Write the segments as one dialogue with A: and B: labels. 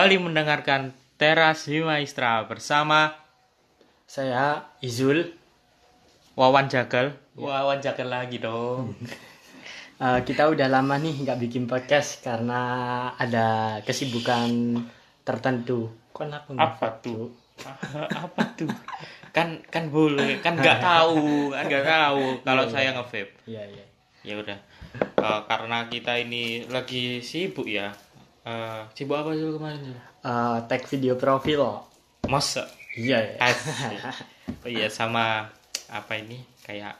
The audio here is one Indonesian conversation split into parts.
A: kembali mendengarkan Teras Himaistra bersama
B: Saya Izul.
A: Wawan Jagal. Wawan Jagal lagi dong.
B: Eh, kita udah lama nih nggak bikin podcast karena ada kesibukan tertentu. Kenapa? nggak?
A: Apa tuh? Apa tuh? Kan kan boleh, kan nggak tahu, kan nggak tahu kalau saya nge-vape.
B: Iya iya.
A: Ya udah. Eh, karena kita ini lagi sibuk ya. Eh, sibuk apa dulu kemarin? Zul?
B: Eh, tag video profil.
A: Masa?
B: Iya ya.
A: Asik. Oh iya sama apa ini kayak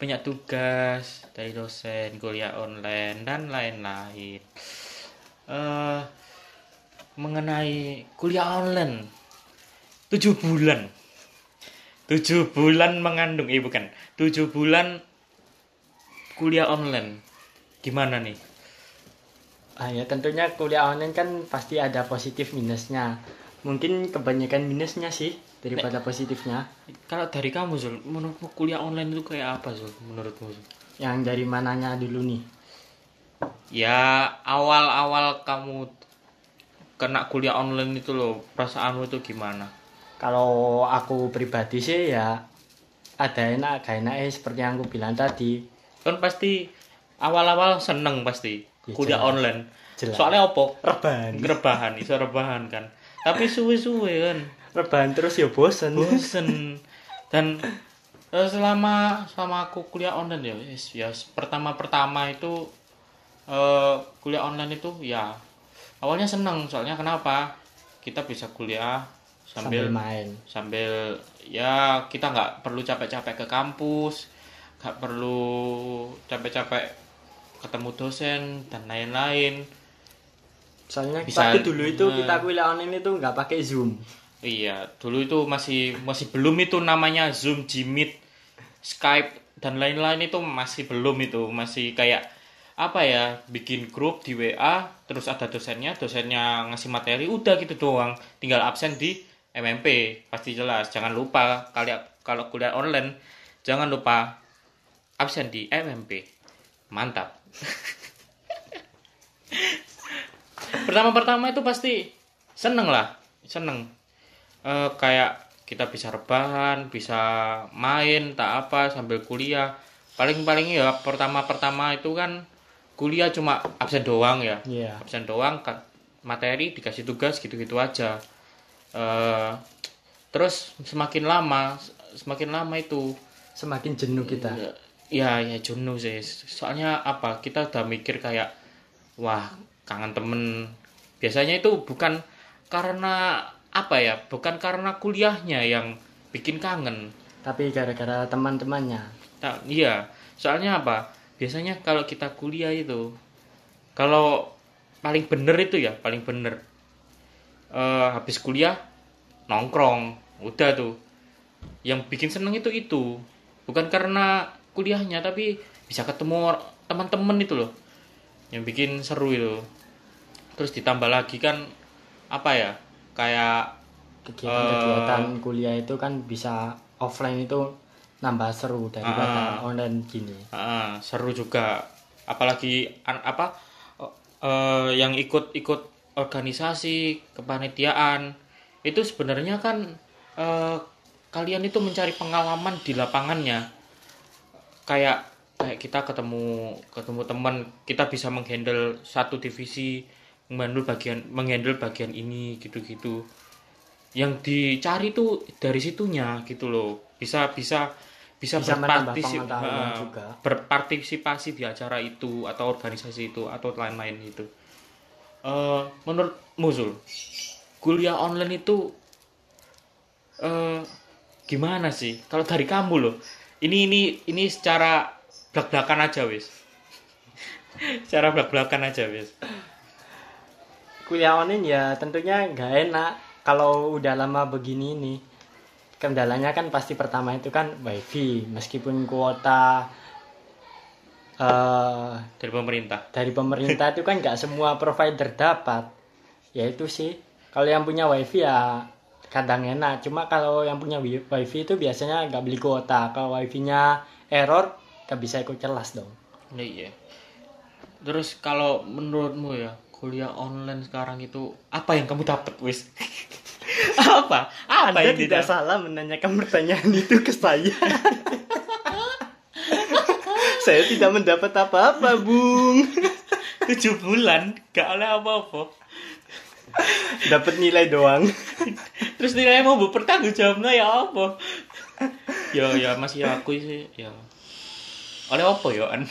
A: banyak tugas dari dosen, kuliah online dan lain-lain. eh mengenai kuliah online, tujuh bulan, tujuh bulan mengandung, eh bukan, tujuh bulan kuliah online, gimana nih?
B: Ah ya tentunya kuliah online kan pasti ada positif minusnya. Mungkin kebanyakan minusnya sih daripada positifnya.
A: Kalau dari kamu Zul, menurutmu kuliah online itu kayak apa Zul? Menurutmu Zul?
B: Yang dari mananya dulu nih?
A: Ya awal-awal kamu kena kuliah online itu loh perasaanmu itu gimana?
B: Kalau aku pribadi sih ya ada enak gak enak eh, seperti yang aku bilang tadi.
A: Kan pasti awal-awal seneng pasti
B: Ya,
A: kuliah
B: jelas.
A: online.
B: Jelas.
A: Soalnya opo?
B: Rebahan.
A: Rebahan, iso rebahan kan. Tapi suwe-suwe kan
B: Rebahan terus ya bosen.
A: bosen. Dan eh, selama selama aku kuliah online ya, yes, ya pertama-pertama itu eh, kuliah online itu ya awalnya seneng soalnya kenapa? Kita bisa kuliah
B: sambil
A: sambil
B: main.
A: sambil ya kita nggak perlu capek-capek ke kampus nggak perlu capek-capek ketemu dosen dan lain-lain.
B: Soalnya
A: Bisa-
B: tapi dulu itu
A: Nah.
B: kita kuliah online itu nggak pakai Zoom.
A: iya dulu itu masih masih belum itu namanya zoom Jimit Skype dan lain-lain itu masih belum itu. Masih kayak apa ya bikin grup di WA terus ada dosennya dosennya ngasih materi udah gitu doang. Tinggal absen di MMP pasti jelas. Jangan lupa kalian kalau kuliah online jangan lupa absen di MMP mantap pertama-pertama itu pasti seneng lah seneng. Eh, kayak kita bisa rebahan bisa main tak apa sambil kuliah. Paling-paling ya pertama-pertama itu kan kuliah cuma absen doang ya.
B: Iya.
A: absen doang materi dikasih tugas gitu-gitu aja. Eh, terus semakin lama semakin lama itu
B: Semakin jenuh kita.
A: Ya ya jenuh sih. Soalnya apa? Kita udah mikir kayak wah kangen temen. Biasanya itu bukan karena apa ya? Bukan karena kuliahnya yang bikin kangen.
B: Tapi gara-gara teman-temannya.
A: tak iya. Soalnya apa? Biasanya kalau kita kuliah itu kalau paling bener itu ya paling bener. Eh, habis kuliah nongkrong. Udah tuh. Yang bikin seneng itu itu. Bukan karena kuliahnya tapi bisa ketemu teman-teman itu loh yang bikin seru itu. Terus ditambah lagi kan apa ya kayak
B: Kegiatan-kegiatan kuliah itu kan bisa offline itu nambah seru daripada online gini.
A: Ah, seru juga. Apalagi an- apa eh, yang ikut-ikut organisasi kepanitiaan itu sebenarnya kan eh, kalian itu mencari pengalaman di lapangannya kayak kayak kita ketemu ketemu teman kita bisa menghandle satu divisi menghandle bagian menghandle bagian ini gitu-gitu. Yang dicari tuh dari situnya gitu loh. Bisa bisa bisa,
B: Bisa menambah
A: berpartisi-
B: pengetahuan
A: eh,
B: juga.
A: berpartisipasi di acara itu atau organisasi itu atau lain-lain itu Eh menurut Muzul kuliah online itu eh gimana sih? Kalau dari kamu loh ini ini ini secara belak belakan aja wis. Secara belak belakan aja wis.
B: Kuliah online ya tentunya nggak enak kalau udah lama begini nih. Kendalanya kan pasti pertama itu kan wifi meskipun kuota eh
A: dari pemerintah.
B: dari pemerintah itu kan nggak semua provider dapat. Ya itu sih. Kalau yang punya wifi ya kadang enak cuma kalau yang punya wi- wifi itu biasanya nggak beli kuota kalau wifi-nya error nggak bisa ikut kelas dong
A: Iya. Terus kalau menurutmu ya, kuliah online sekarang itu apa yang kamu dapat wis apa apa
B: Anda
A: yang
B: tidak
A: didapat?
B: salah menanyakan pertanyaan itu ke saya. saya tidak mendapat apa-apa, Bung.
A: tujuh bulan gak oleh apa-apa
B: Dapat nilai doang.
A: Terus nilai mau bu bertanggung jawabnya ya apa? Ya ya masih aku sih ya. Oleh apa ya an?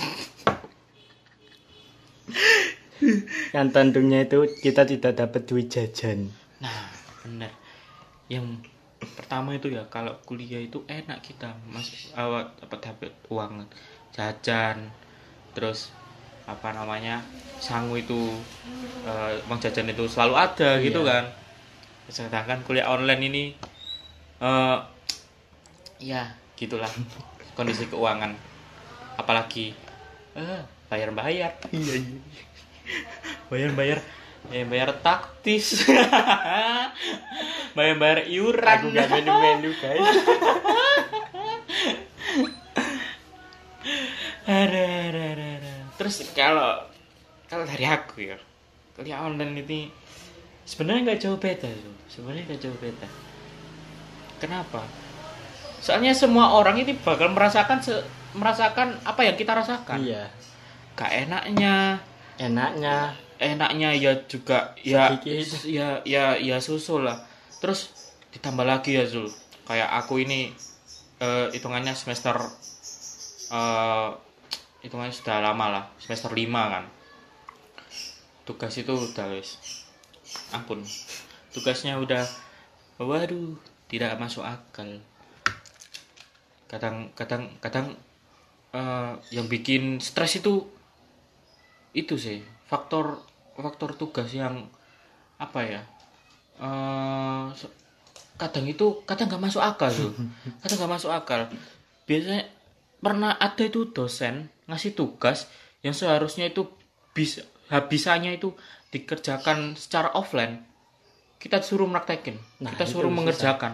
B: Yang tentunya itu kita tidak dapat duit jajan.
A: nah bener. Yang pertama itu ya kalau kuliah itu enak kita mas awal dapat dapat uang jajan. Terus apa namanya sangu itu eh, uang jajan itu selalu ada gitu
B: Iya.
A: kan sedangkan kuliah online ini eh ya gitulah kondisi keuangan apalagi eh bayar bayar
B: Iya, iya.
A: bayar bayar bayar bayar taktis bayar bayar iuran
B: Aku gak menu-menu, guys.
A: ada ada ada ada. terus kalau kalau dari aku ya kuliah online ini sebenarnya nggak jauh beda sebenarnya nggak jauh beda. Kenapa? Soalnya semua orang ini bakal merasakan se- merasakan apa yang kita rasakan.
B: Iya.
A: gak enaknya.
B: Enaknya.
A: Enaknya ya juga ya
B: Sedikit.
A: ya ya ya susul lah. Terus ditambah lagi ya Zul. Kayak aku ini eh, hitungannya semester eh hitungannya sudah lama lah. Semester 5 kan. Tugas itu udah wis ampun. Tugasnya udah waduh tidak masuk akal. Kadang kadang kadang eh, yang bikin stres itu itu sih faktor faktor tugas yang apa ya se- kadang itu kadang nggak masuk akal tuh kadang nggak masuk akal. Biasanya pernah ada itu dosen ngasih tugas yang seharusnya itu bisa habisanya itu dikerjakan secara offline kita suruh praktekin
B: Nah,
A: kita suruh
B: susah.
A: mengerjakan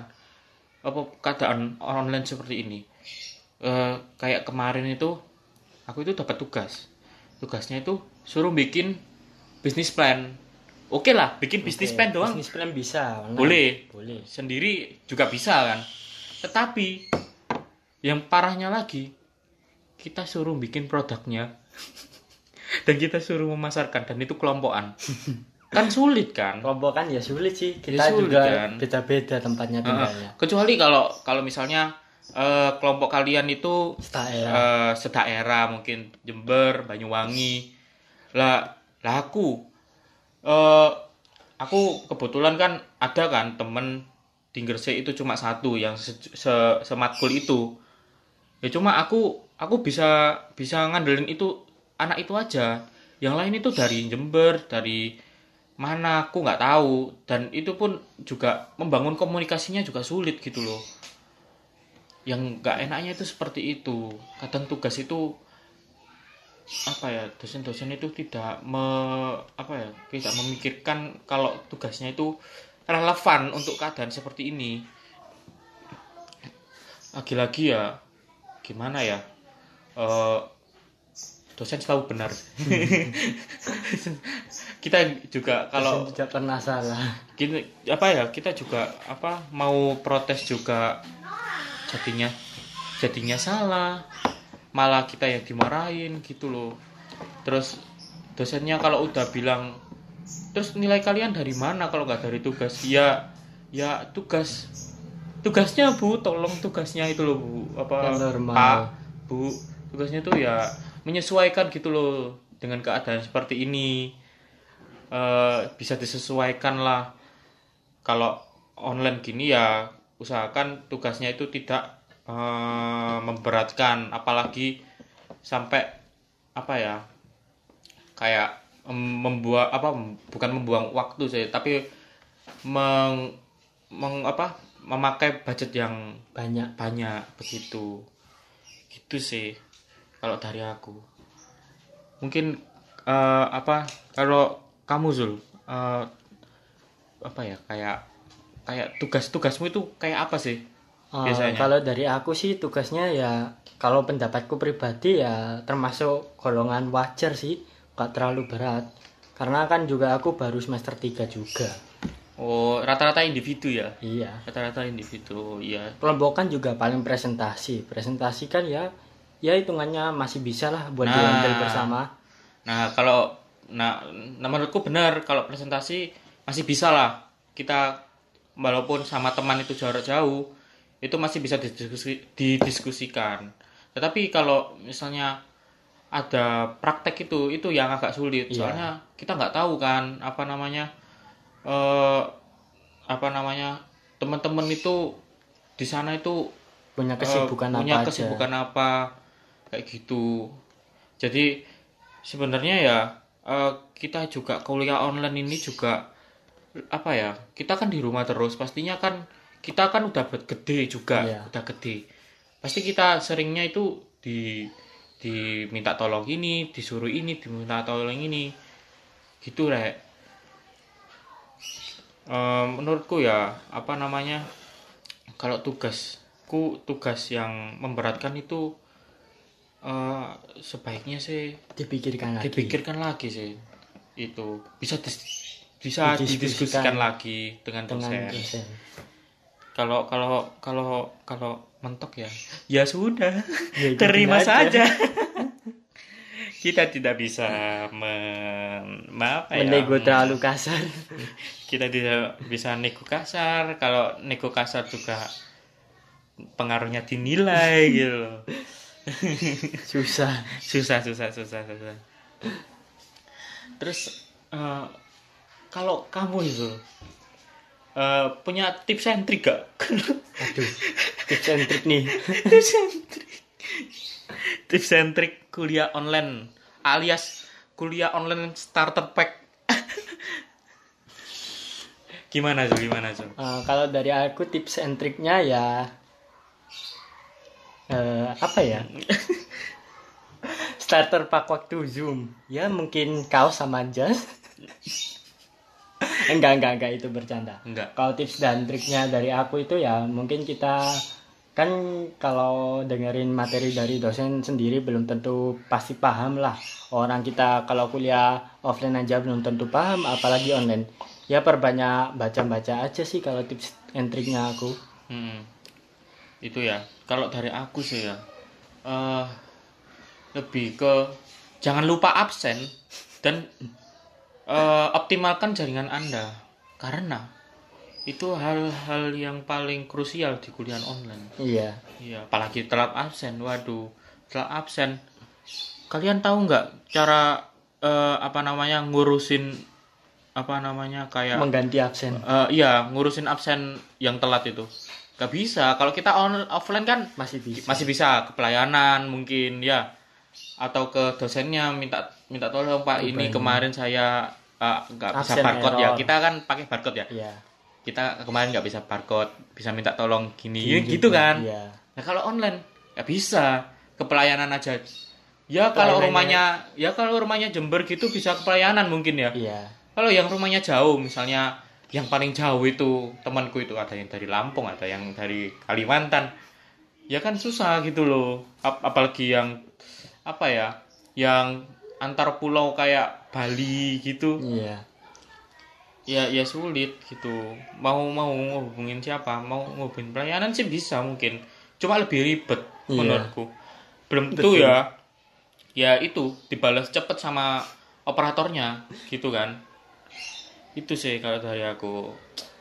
A: apa keadaan online seperti ini Eh, kayak kemarin itu aku itu dapat tugas tugasnya itu suruh bikin bisnis plan oke lah bikin bisnis plan doang
B: Bisnis plan bisa. online.
A: Boleh.
B: Boleh.
A: sendiri juga bisa kan tetapi yang parahnya lagi kita suruh bikin produknya dan kita suruh memasarkan dan itu kelompokan kan sulit kan
B: Kelompok kan ya sulit sih.
A: Ya
B: Kita
A: sulit,
B: juga
A: kan.
B: beda-beda tempatnya tinggalnya.
A: Heeh. kecuali kalau kalau misalnya eh, kelompok kalian itu
B: Daerah.
A: sedaerah mungkin Jember Banyuwangi lah lah aku eh aku kebetulan kan ada kan temen di Gresik itu cuma satu yang se, se- sematkul itu ya cuma aku aku bisa bisa ngandelin itu anak itu aja. Yang lain itu dari Jember dari mana aku nggak tahu. Dan itu pun juga membangun komunikasinya juga sulit gitu loh. Yang nggak enaknya itu seperti itu. Kadang tugas itu apa ya dosen-dosen itu tidak me, apa ya tidak memikirkan kalau tugasnya itu relevan untuk keadaan seperti ini. Lagi-lagi ya gimana ya Eh, dosen selalu benar. Kita juga kalau
B: Dosen tidak pernah salah.
A: gini apa ya kita juga apa mau protes juga. Jadinya jadinya salah. Malah kita yang dimarahin gitu loh. Terus dosennya kalau udah bilang terus nilai kalian dari mana kalau nggak dari tugas? Ya ya tugas tugasnya bu tolong tugasnya itu loh bu. Apa pak bu tugasnya tuh ya menyesuaikan gitu loh dengan keadaan seperti ini. Eh, bisa disesuaikan lah. Kalau online gini ya usahakan tugasnya itu tidak eh, memberatkan. Apalagi sampai apa ya kayak membuat apa bukan membuang waktu sih tapi meng, meng- apa memakai budget yang
B: Banyak.
A: banyak begitu. Gitu sih kalau dari aku. Mungkin eh, apa kalau kamu Zul eh, apa ya kayak kayak tugas-tugasmu itu kayak apa sih biasanya?
B: kalau dari aku sih tugasnya ya kalau pendapatku pribadi ya termasuk golongan wajar sih nggak terlalu berat. Karena kan juga aku baru semester 3 juga.
A: Oh, rata-rata individu ya.
B: iya.
A: Rata-rata individu, iya.
B: kelompokan juga paling presentasi. Presentasi kan ya ya hitungannya masih bisa lah buat
A: Nah.
B: diambil bersama
A: Nah, kalau nah, nah menurutku benar kalau presentasi masih bisa lah. Kita walaupun sama teman itu jarak jauh, itu masih bisa didiskusi, didiskusikan. Tetapi kalau misalnya ada praktek itu, itu yang agak sulit.
B: Iya.
A: Soalnya kita nggak tahu kan apa namanya eh apa namanya teman-teman itu di sana itu
B: punya
A: eh,
B: kesibukan
A: punya
B: apa
A: kesibukan
B: aja
A: apa kayak gitu. Jadi sebenarnya ya eh, kita juga kuliah online ini juga apa ya kita kan di rumah terus. Pastinya kan kita kan udah gede juga
B: Iya.
A: udah gede. Pasti kita seringnya itu di diminta tolong ini disuruh ini diminta tolong ini. Gitu rek. Eh, menurutku ya apa namanya kalau tugasku tugas yang memberatkan itu eh, sebaiknya sih
B: dipikirkan lagi.
A: dipikirkan lagi sih. Itu bisa dis- bisa
B: Didiskusikan.
A: lagi dengan
B: dengan
A: dosen. kalau kalau kalau kalau mentok ya ya sudah.
B: Ya, ikutin
A: terima
B: aja.
A: saja. Kita tidak bisa men, ma- apa ya,
B: menego terlalu kasar.
A: Kita tidak bisa nego kasar. Kalau nego kasar juga pengaruhnya dinilai gitu.
B: Susah.
A: Susah susah susah susah. Terus eh, kalau kamu itu eh, punya tips and trick gak?
B: Aduh tips and trick nih.
A: Tips and trick. Tips and trick kuliah online alias kuliah online starter pack. Gimana tuh gimana tuh
B: Eh, kalau dari aku tips and triknya ya eh, apa ya? Starter pak waktu zoom. Ya mungkin kaos sama jas enggak enggak enggak itu bercanda.
A: Enggak.
B: Kalau tips dan triknya dari aku itu ya mungkin kita kan kalau dengerin materi dari dosen sendiri belum tentu pasti paham lah. Orang kita kalau kuliah offline aja belum tentu paham apalagi online. Ya perbanyak baca-baca aja sih kalau tips and triknya aku.
A: Hmm. Itu ya. Kalau dari aku sih ya, eh lebih ke jangan lupa absen dan eh, optimalkan jaringan Anda karena itu hal-hal yang paling krusial di kuliah online.
B: iya
A: Iya, apalagi telat absen. Waduh, telat absen. Kalian tahu nggak cara eh, apa namanya ngurusin apa namanya kayak
B: mengganti absen
A: Eh, iya, ngurusin absen yang telat itu. Gak bisa. Kalau kita on offline kan
B: masih bisa
A: masih bisa ke pelayanan mungkin ya atau ke dosennya minta minta tolong Pak ini kemarin saya eh, nggak bisa
B: Absen
A: barcode ya.
B: error.
A: Kita kan pakai barcode ya.
B: iya
A: Kita kemarin nggak bisa barcode, bisa minta tolong gini,
B: Gini
A: gitu
B: juga,
A: kan.
B: iya
A: Nah, kalau online nggak bisa ke pelayanan aja. Ya kalau
B: Pelayanannya-
A: rumahnya ya kalau rumahnya Jember gitu bisa ke pelayanan mungkin ya.
B: iya
A: Kalau yang rumahnya jauh, misalnya yang paling jauh itu temanku itu ada yang dari Lampung, ada yang dari Kalimantan, ya kan susah gitu loh. Ap- apalagi yang apa ya, yang antar pulau kayak Bali gitu,
B: iya
A: ya ya sulit gitu. Mau mau ngehubungin siapa, mau ngehubungin pelayanan sih bisa mungkin, cuma lebih ribet
B: Iya.
A: menurutku. Belum tentu
B: Betul.
A: ya, ya itu dibalas cepet sama operatornya gitu kan itu sih kalau dari aku.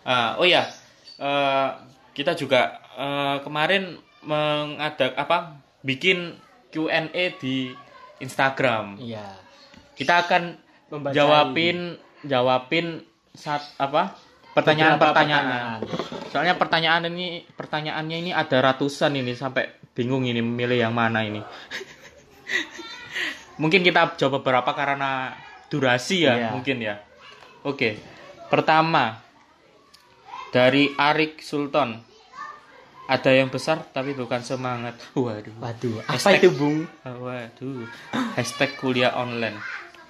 A: Ah, oh ya eh, kita juga eh, kemarin mengadak apa bikin Q&A di Instagram.
B: Iya.
A: Kita akan
B: Membacain.
A: jawabin jawabin saat apa pertanyaan-pertanyaan. Soalnya pertanyaan ini pertanyaannya ini ada ratusan ini sampai bingung ini milih yang mana ini. Mungkin kita jawab beberapa karena durasi ya
B: Iya.
A: mungkin ya oke. Pertama dari Arik Sultan. Ada yang besar tapi bukan semangat. Waduh.
B: Waduh apa
A: Hashtag-
B: itu bung?
A: Waduh. Hashtag kuliah online.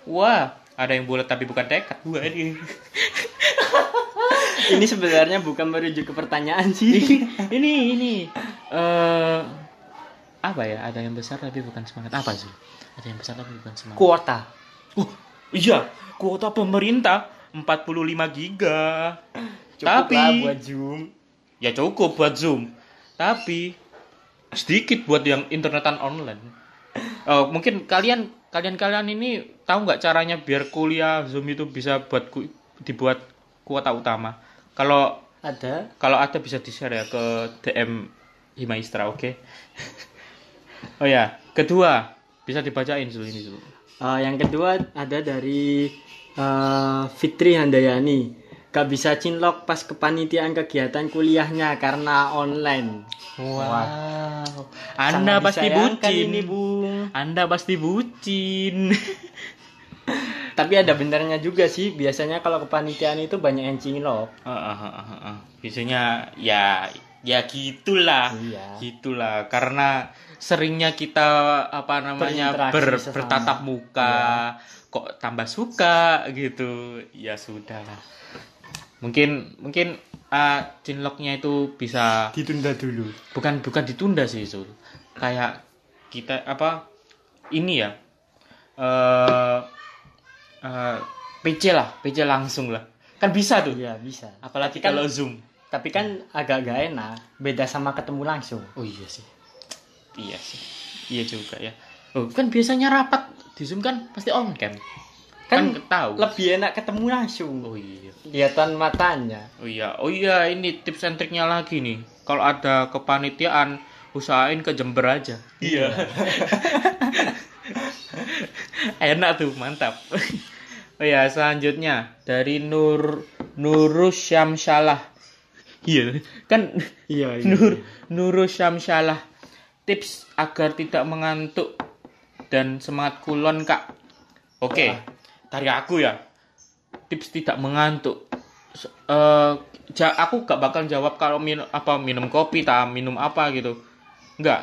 A: Wah ada yang bulat tapi bukan tekad. Waduh.
B: Ini sebenarnya bukan merujuk ke pertanyaan sih.
A: Ini ini eh apa ya? Ada yang besar tapi bukan semangat. Apa sih? Ada yang besar tapi bukan semangat.
B: Kuota.
A: Uh iya. Kuota pemerintah 45 giga.
B: Cukup
A: tapi
B: lah buat Zoom.
A: ya cukup buat zoom. Tapi sedikit buat yang internetan online. Oh, mungkin kalian kalian kalian ini tahu nggak caranya biar kuliah zoom itu bisa buat ku- dibuat kuota utama? Kalau
B: Ada.
A: kalau ada bisa di share ya ke DM Himaistra oke? Oh ya kedua bisa dibacain dulu ini dulu
B: Eh, yang kedua ada dari eh, Fitri Handayani. Gak bisa cinlok pas kepanitiaan kegiatan kuliahnya karena online.
A: wow anda
B: Sangat
A: pasti bucin
B: ini, Bung.
A: anda pasti bucin
B: Tapi ada benernya juga sih. Biasanya kalau kepanitiaan itu banyak yang cinlok.
A: Ah, ah, ah, ah. biasanya ya ya gitulah
B: Iya.
A: gitulah karena seringnya kita apa namanya ber,
B: sesama.
A: bertatap muka kok tambah suka gitu. Ya sudahlah. Mungkin mungkin ah, cinloknya itu bisa
B: Ditunda dulu.
A: bukan bukan ditunda sih Zul. Kayak kita apa ini ya eh eh, PC lah PC langsung lah. Kan bisa tuh.
B: Iya bisa.
A: apalagi
B: kan-
A: kalau zoom.
B: Tapi kan agak gak enak. Beda sama ketemu langsung.
A: oh iya sih. Iya sih. Iya juga ya oh. Kan biasanya rapat di zoom kan pasti on cam kan,
B: Kan
A: tahu
B: Lebih enak ketemu langsung.
A: oh iya.
B: Kelihatan matanya.
A: oh iya. Oh iya ini tips and triknya lagi nih. Kalau ada kepanitiaan usahain ke Jember aja. Iya. Enak tuh mantap. Oh ya selanjutnya. Dari Nur Nurus Syamsalah iya. Kan
B: Iya.
A: Nur Nurus Syamsalah tips agar tidak mengantuk dan semangat kulon kak. Oke.
B: Wah.
A: dari aku ya tips tidak mengantuk. Ja- aku gak bakal jawab kalau minum apa minum kopi tak minum apa gitu. Nggak.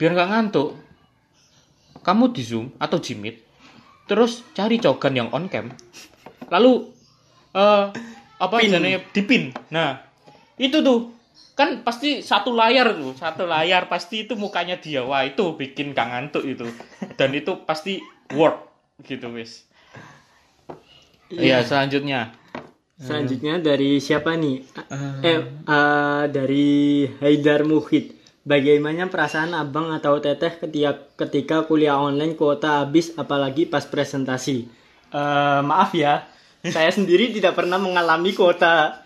A: Biar nggak ngantuk. Kamu di zoom atau di meet terus cari cogan yang on cam. Lalu eh apa
B: Pin.
A: namanya dipin nah itu tuh kan pasti satu layar tuh satu layar pasti itu mukanya dia wah itu bikin gak ngantuk itu dan itu pasti word gitu wis iya selanjutnya
B: Selanjutnya dari siapa nih? Eh, eh, dari Haidar Muhid. Bagaimana perasaan abang atau teteh ketika ketika kuliah online kuota habis apalagi pas presentasi? Eh, maaf ya, saya sendiri tidak pernah mengalami kuota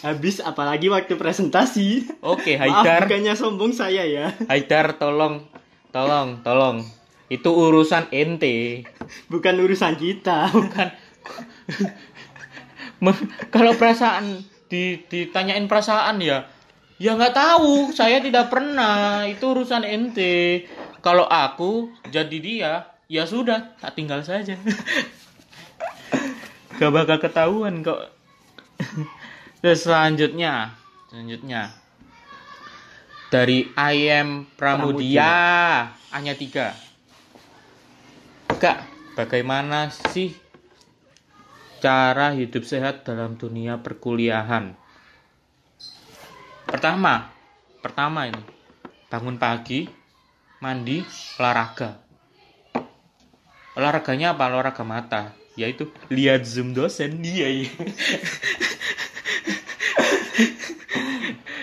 B: habis apalagi waktu presentasi.
A: oke
B: Maaf
A: Haidar.
B: bukannya sombong saya ya,
A: Haidar tolong tolong tolong. Itu urusan ente
B: bukan urusan kita.
A: bukan. Kalau perasaan di ditanyain perasaan ya ya nggak tahu. Saya tidak pernah. Itu urusan ente kalau aku jadi dia ya sudah tak tinggal saja. Gak bakal ketahuan kok terus selanjutnya selanjutnya dari ayam Pramudia hanya tiga kak bagaimana sih cara hidup sehat dalam dunia perkuliahan. Pertama, pertama ini bangun pagi, mandi, olahraga. Olahraganya apa? Olahraga mata, yaitu lihat zoom dosen dia.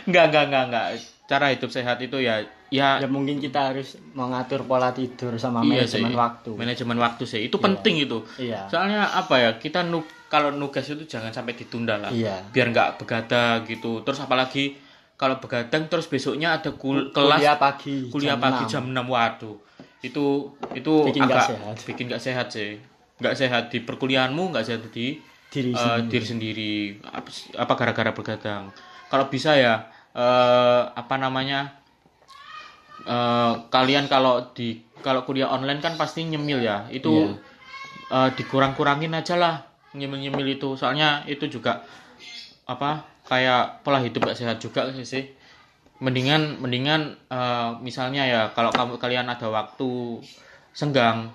A: Enggak, enggak, enggak, enggak. Cara hidup sehat itu ya ya
B: ya mungkin kita harus mengatur pola tidur sama
A: iya
B: manajemen
A: sih.
B: waktu.
A: Manajemen waktu sih. Itu
B: Iya.
A: penting itu.
B: Iya.
A: Soalnya apa ya? Kita nu kalau nugas itu jangan sampai ditunda lah.
B: Iya.
A: Biar nggak begadang gitu. Terus apalagi kalau begadang terus besoknya ada kul- kelas
B: kuliah pagi.
A: kuliah
B: jam
A: pagi
B: 6.
A: jam 6 waduh. Itu itu
B: Bikin nggak
A: agak
B: sehat.
A: bikin nggak sehat sih. Nggak sehat di perkuliahanmu, nggak sehat di
B: Diri
A: eh,
B: sendiri.
A: diri sendiri. Apa, apa gara-gara begadang. Kalau bisa ya eh, apa namanya? eh, kalian kalau di kalau kuliah online kan pasti nyemil ya. Itu
B: Iya.
A: eh, dikurang-kurangin aja lah nyemil-nyemil itu soalnya itu juga apa kayak pola hidup gak sehat juga sih mendingan mendingan eh, misalnya ya kalau kamu kalian ada waktu senggang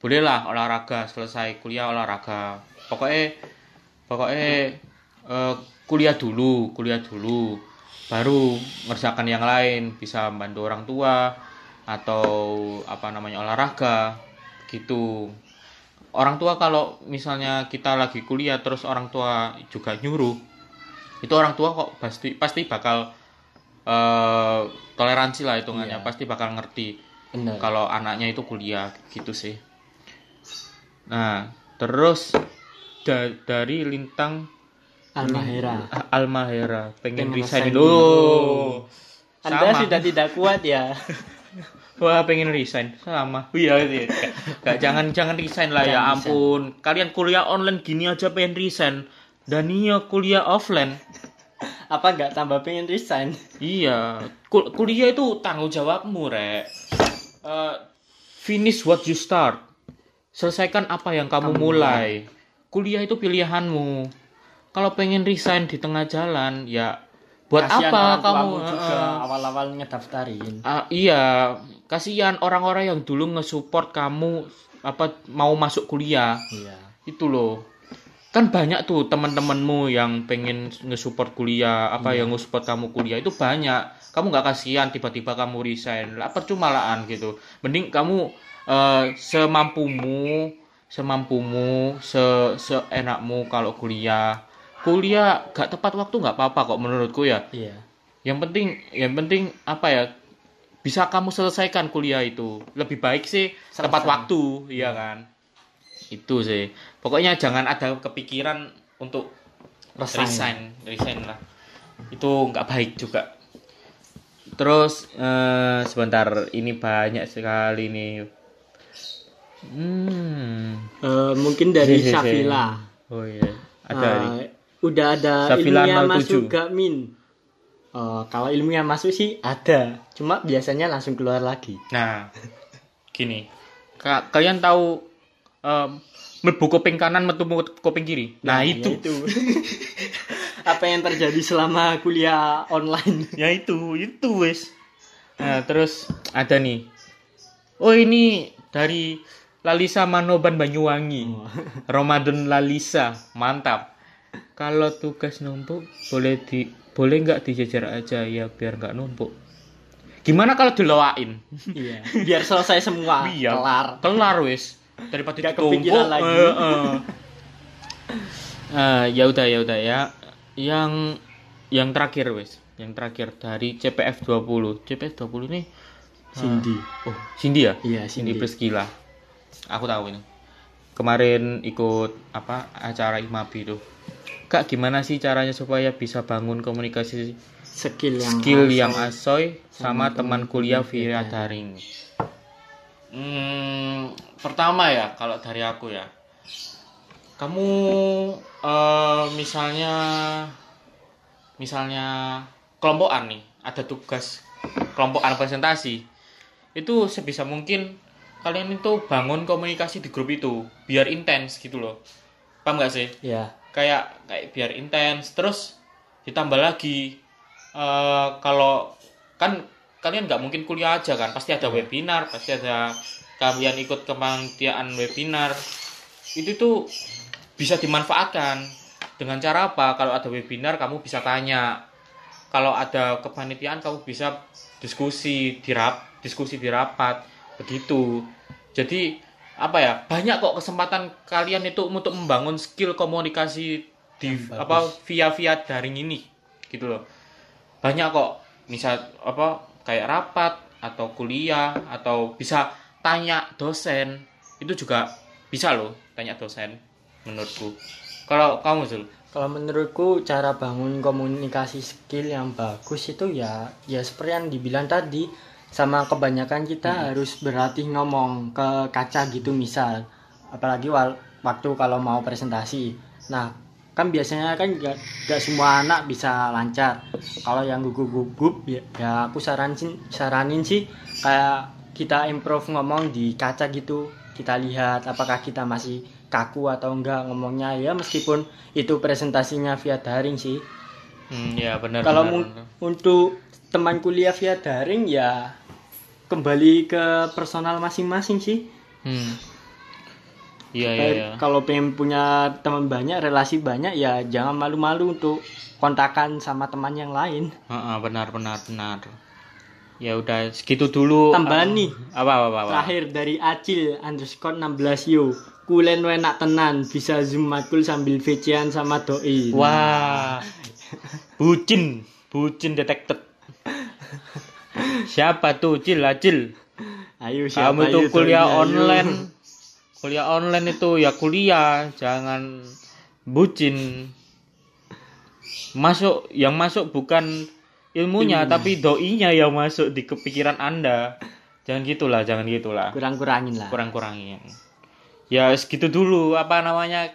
A: bolehlah olahraga selesai kuliah olahraga pokoknya pokoknya eh, kuliah dulu kuliah dulu. Baru ngerjakan yang lain bisa bantu orang tua atau apa namanya olahraga gitu. Orang tua kalau misalnya kita lagi kuliah terus orang tua juga nyuruh itu orang tua kok pasti pasti bakal eh, toleransi lah hitungannya
B: Iya.
A: pasti bakal ngerti
B: bener
A: kalau anaknya itu kuliah gitu sih. Nah terus da- dari lintang
B: Almahera
A: Almahera pengen resign
B: resign
A: dulu.
B: Anda
A: Sama.
B: sudah tidak kuat ya
A: Wah pengen resign sama. Iya iya. Gak, jangan jangan resign lah ya
B: Jangan
A: ampun. Kalian kuliah online gini aja pengen resign. Dan iya kuliah offline.
B: apa nggak tambah pengen resign
A: Iya. Kul- kuliah itu tanggung jawabmu rek. Eh, finish what you start. Selesaikan apa yang kamu,
B: Kamu
A: mulai. Kuliah itu pilihanmu. Kalau pengen resign di tengah jalan ya buat
B: Kasihan
A: apa kamu?
B: juga
A: Heeh.
B: awal-awal ngedaftarin
A: Ah, iya, kasihan orang-orang yang dulu nge-support kamu apa mau masuk kuliah.
B: iya
A: Itu loh. Kan banyak tuh teman-temanmu yang pengen nge-support kuliah, apa yang nge-support kamu kuliah itu banyak. Kamu nggak kasihan tiba-tiba kamu resign. Lah percuma gitu. Mending kamu eh, semampumu, semampumu, se seenakmu kalau kuliah. Kuliah gak tepat waktu nggak apa-apa kok menurutku ya.
B: Iya.
A: Yang penting yang penting apa ya bisa kamu selesaikan kuliah itu. Lebih baik sih
B: Selesai.
A: tepat waktu iya kan? Itu sih. Pokoknya jangan ada kepikiran untuk
B: Resign.
A: resign resign lah. Itu nggak baik juga. Terus eh, sebentar ini banyak sekali nih hmm
B: Eh, mungkin dari
A: Hehehe.
B: Safila
A: oh iya ada nih.
B: udah ada
A: Safila 07.
B: masuk gak min Eh, kalau ilmunya masuk sih ada cuma biasanya langsung keluar lagi
A: Nah, gini. Ka- kalian tahu um, mlebu kuping kanan metu kuping kiri. Nah,
B: ya
A: itu.
B: itu apa yang terjadi selama kuliah online
A: Ya itu, itu wes. Nah, terus ada nih. Oh, ini dari Lalisa Manoban Banyuwangi. Ramadan Lalisa, mantap. Kalau tugas numpuk boleh di boleh nggak dijejer aja ya biar nggak numpuk. Gimana kalau diloain?
B: iya biar selesai semua
A: Iya.
B: kelar
A: kelar wis daripada ditumpuk
B: kepikiran lagi.
A: eh, eh. Eh, ya udah ya udah ya yang yang terakhir wis yang terakhir dari CPF 20 CPF 20 nih
B: Cindy
A: oh Cindy ya
B: iya
A: Cindy
B: Cindy
A: aku tahu ini. Kemarin ikut apa acara IMABI tuh Kak gimana sih caranya supaya bisa bangun komunikasi
B: skill yang
A: skill
B: asoy.
A: yang asoy sama,
B: sama
A: teman
B: teman
A: kuliah via daring. Hmm, pertama ya kalau dari aku ya, kamu eh, misalnya misalnya kelompokan nih, ada tugas kelompokan presentasi, itu sebisa mungkin kalian itu bangun komunikasi di grup itu biar intens gitu loh, paham gak sih?
B: ya
A: kayak kayak biar intens terus ditambah lagi eh kalau kan kalian nggak mungkin kuliah aja kan pasti ada webinar pasti ada kalian ikut kepanitiaan webinar. Itu tuh bisa dimanfaatkan. Dengan cara apa? Kalau ada webinar kamu bisa tanya. Kalau ada kepanitiaan kamu bisa diskusi di rap diskusi di rapat begitu jadi apa ya banyak kok kesempatan kalian itu untuk membangun skill komunikasi di apa via via daring ini gitu loh. Banyak kok misal apa kayak rapat atau kuliah atau bisa tanya dosen itu juga bisa loh tanya dosen menurutku. Kalau kamu Zul?
B: Kalau menurutku cara bangun komunikasi skill yang bagus itu ya ya seperti yang dibilang tadi sama kebanyakan kita harus berlatih ngomong ke kaca gitu misal apalagi wal- waktu kalau mau presentasi. Nah kan biasanya kan gak, gak semua anak bisa lancar. Kalau yang gugup-gugup ya, ya aku saranin saranin sih kayak kita improve ngomong di kaca gitu. Kita lihat apakah kita masih kaku atau enggak ngomongnya ya meskipun itu presentasinya via daring sih
A: hmm, ya benar
B: kalau
A: benar.
B: untuk teman kuliah via daring ya kembali ke personal masing-masing sih
A: hmm. iya iya iya
B: kalau pengen punya teman banyak relasi banyak ya jangan malu-malu untuk kontakan sama teman yang lain
A: Heeh, benar benar benar ya udah segitu dulu
B: Tambahan nih.
A: apa apa apa, apa.
B: Terakhir dari Acil underscore 16 yo. Kulen enak tenan, bisa zoom makul sambil VC-an sama doi.
A: wah bucin bucin detected siapa tuh? Cil acil
B: Ayo siapa
A: kamu tuh
B: ayo,
A: kuliah
B: ayo.
A: online. Kuliah online itu ya kuliah jangan bucin. Masuk yang masuk bukan ilmunya tapi doinya yang masuk di kepikiran anda. Jangan gitulah jangan gitulah.
B: Kurang-kurangin lah.
A: kurang-kurangin. Ya segitu dulu apa namanya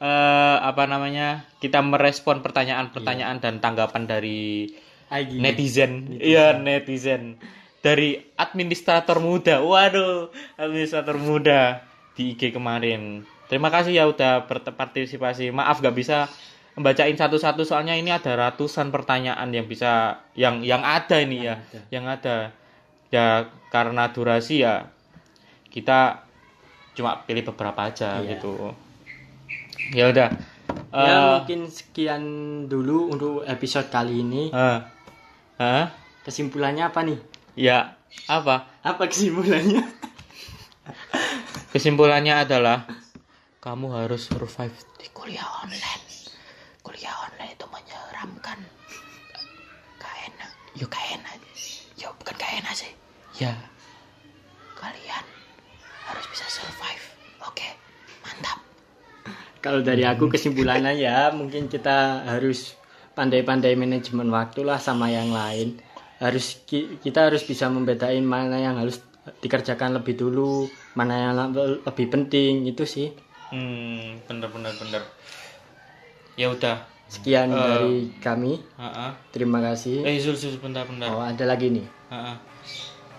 A: eh apa namanya kita merespon pertanyaan-pertanyaan dan tanggapan dari
B: Gini.
A: netizen. Iya netizen. Dari administrator muda. Waduh administrator muda di IG kemarin. Terima kasih ya udah berpartisipasi. Maaf gak bisa membacain satu-satu. Soalnya ini ada ratusan pertanyaan yang bisa yang yang ada ini ya.
B: Ada.
A: yang ada. Ya karena durasi ya kita cuma pilih beberapa aja
B: Iya.
A: gitu. Ya udah.
B: Ya
A: Eh,
B: mungkin sekian dulu untuk episode kali ini.
A: eh, eh,
B: Kesimpulannya apa nih?
A: ya apa
B: Apa kesimpulannya?
A: Kesimpulannya adalah kamu harus survive di kuliah online. Kuliah online itu menyeramkan. Gak enak. Yuk gak enak. Yuk bukan gak enak sih. Ya. Kalian harus bisa survive. Oke. Mantap.
B: Kalau dari aku kesimpulannya ya mungkin kita harus pandai-pandai manajemen waktu lah sama yang lain. Harus ki- kita harus bisa membedain mana yang harus dikerjakan lebih dulu, mana yang le- lebih penting itu sih.
A: Hmm, bener bener bener. Ya udah.
B: Sekian
A: Eh.
B: dari kami.
A: Ha-ha.
B: Terima kasih.
A: Eh, Zul, Zul, bentar, bentar.
B: Oh, ada lagi nih.
A: Ha-ha.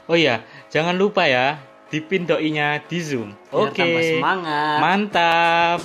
A: Oh iya, jangan lupa ya, dipin doinya di Zoom. Oke.
B: tambah semangat.
A: Mantap.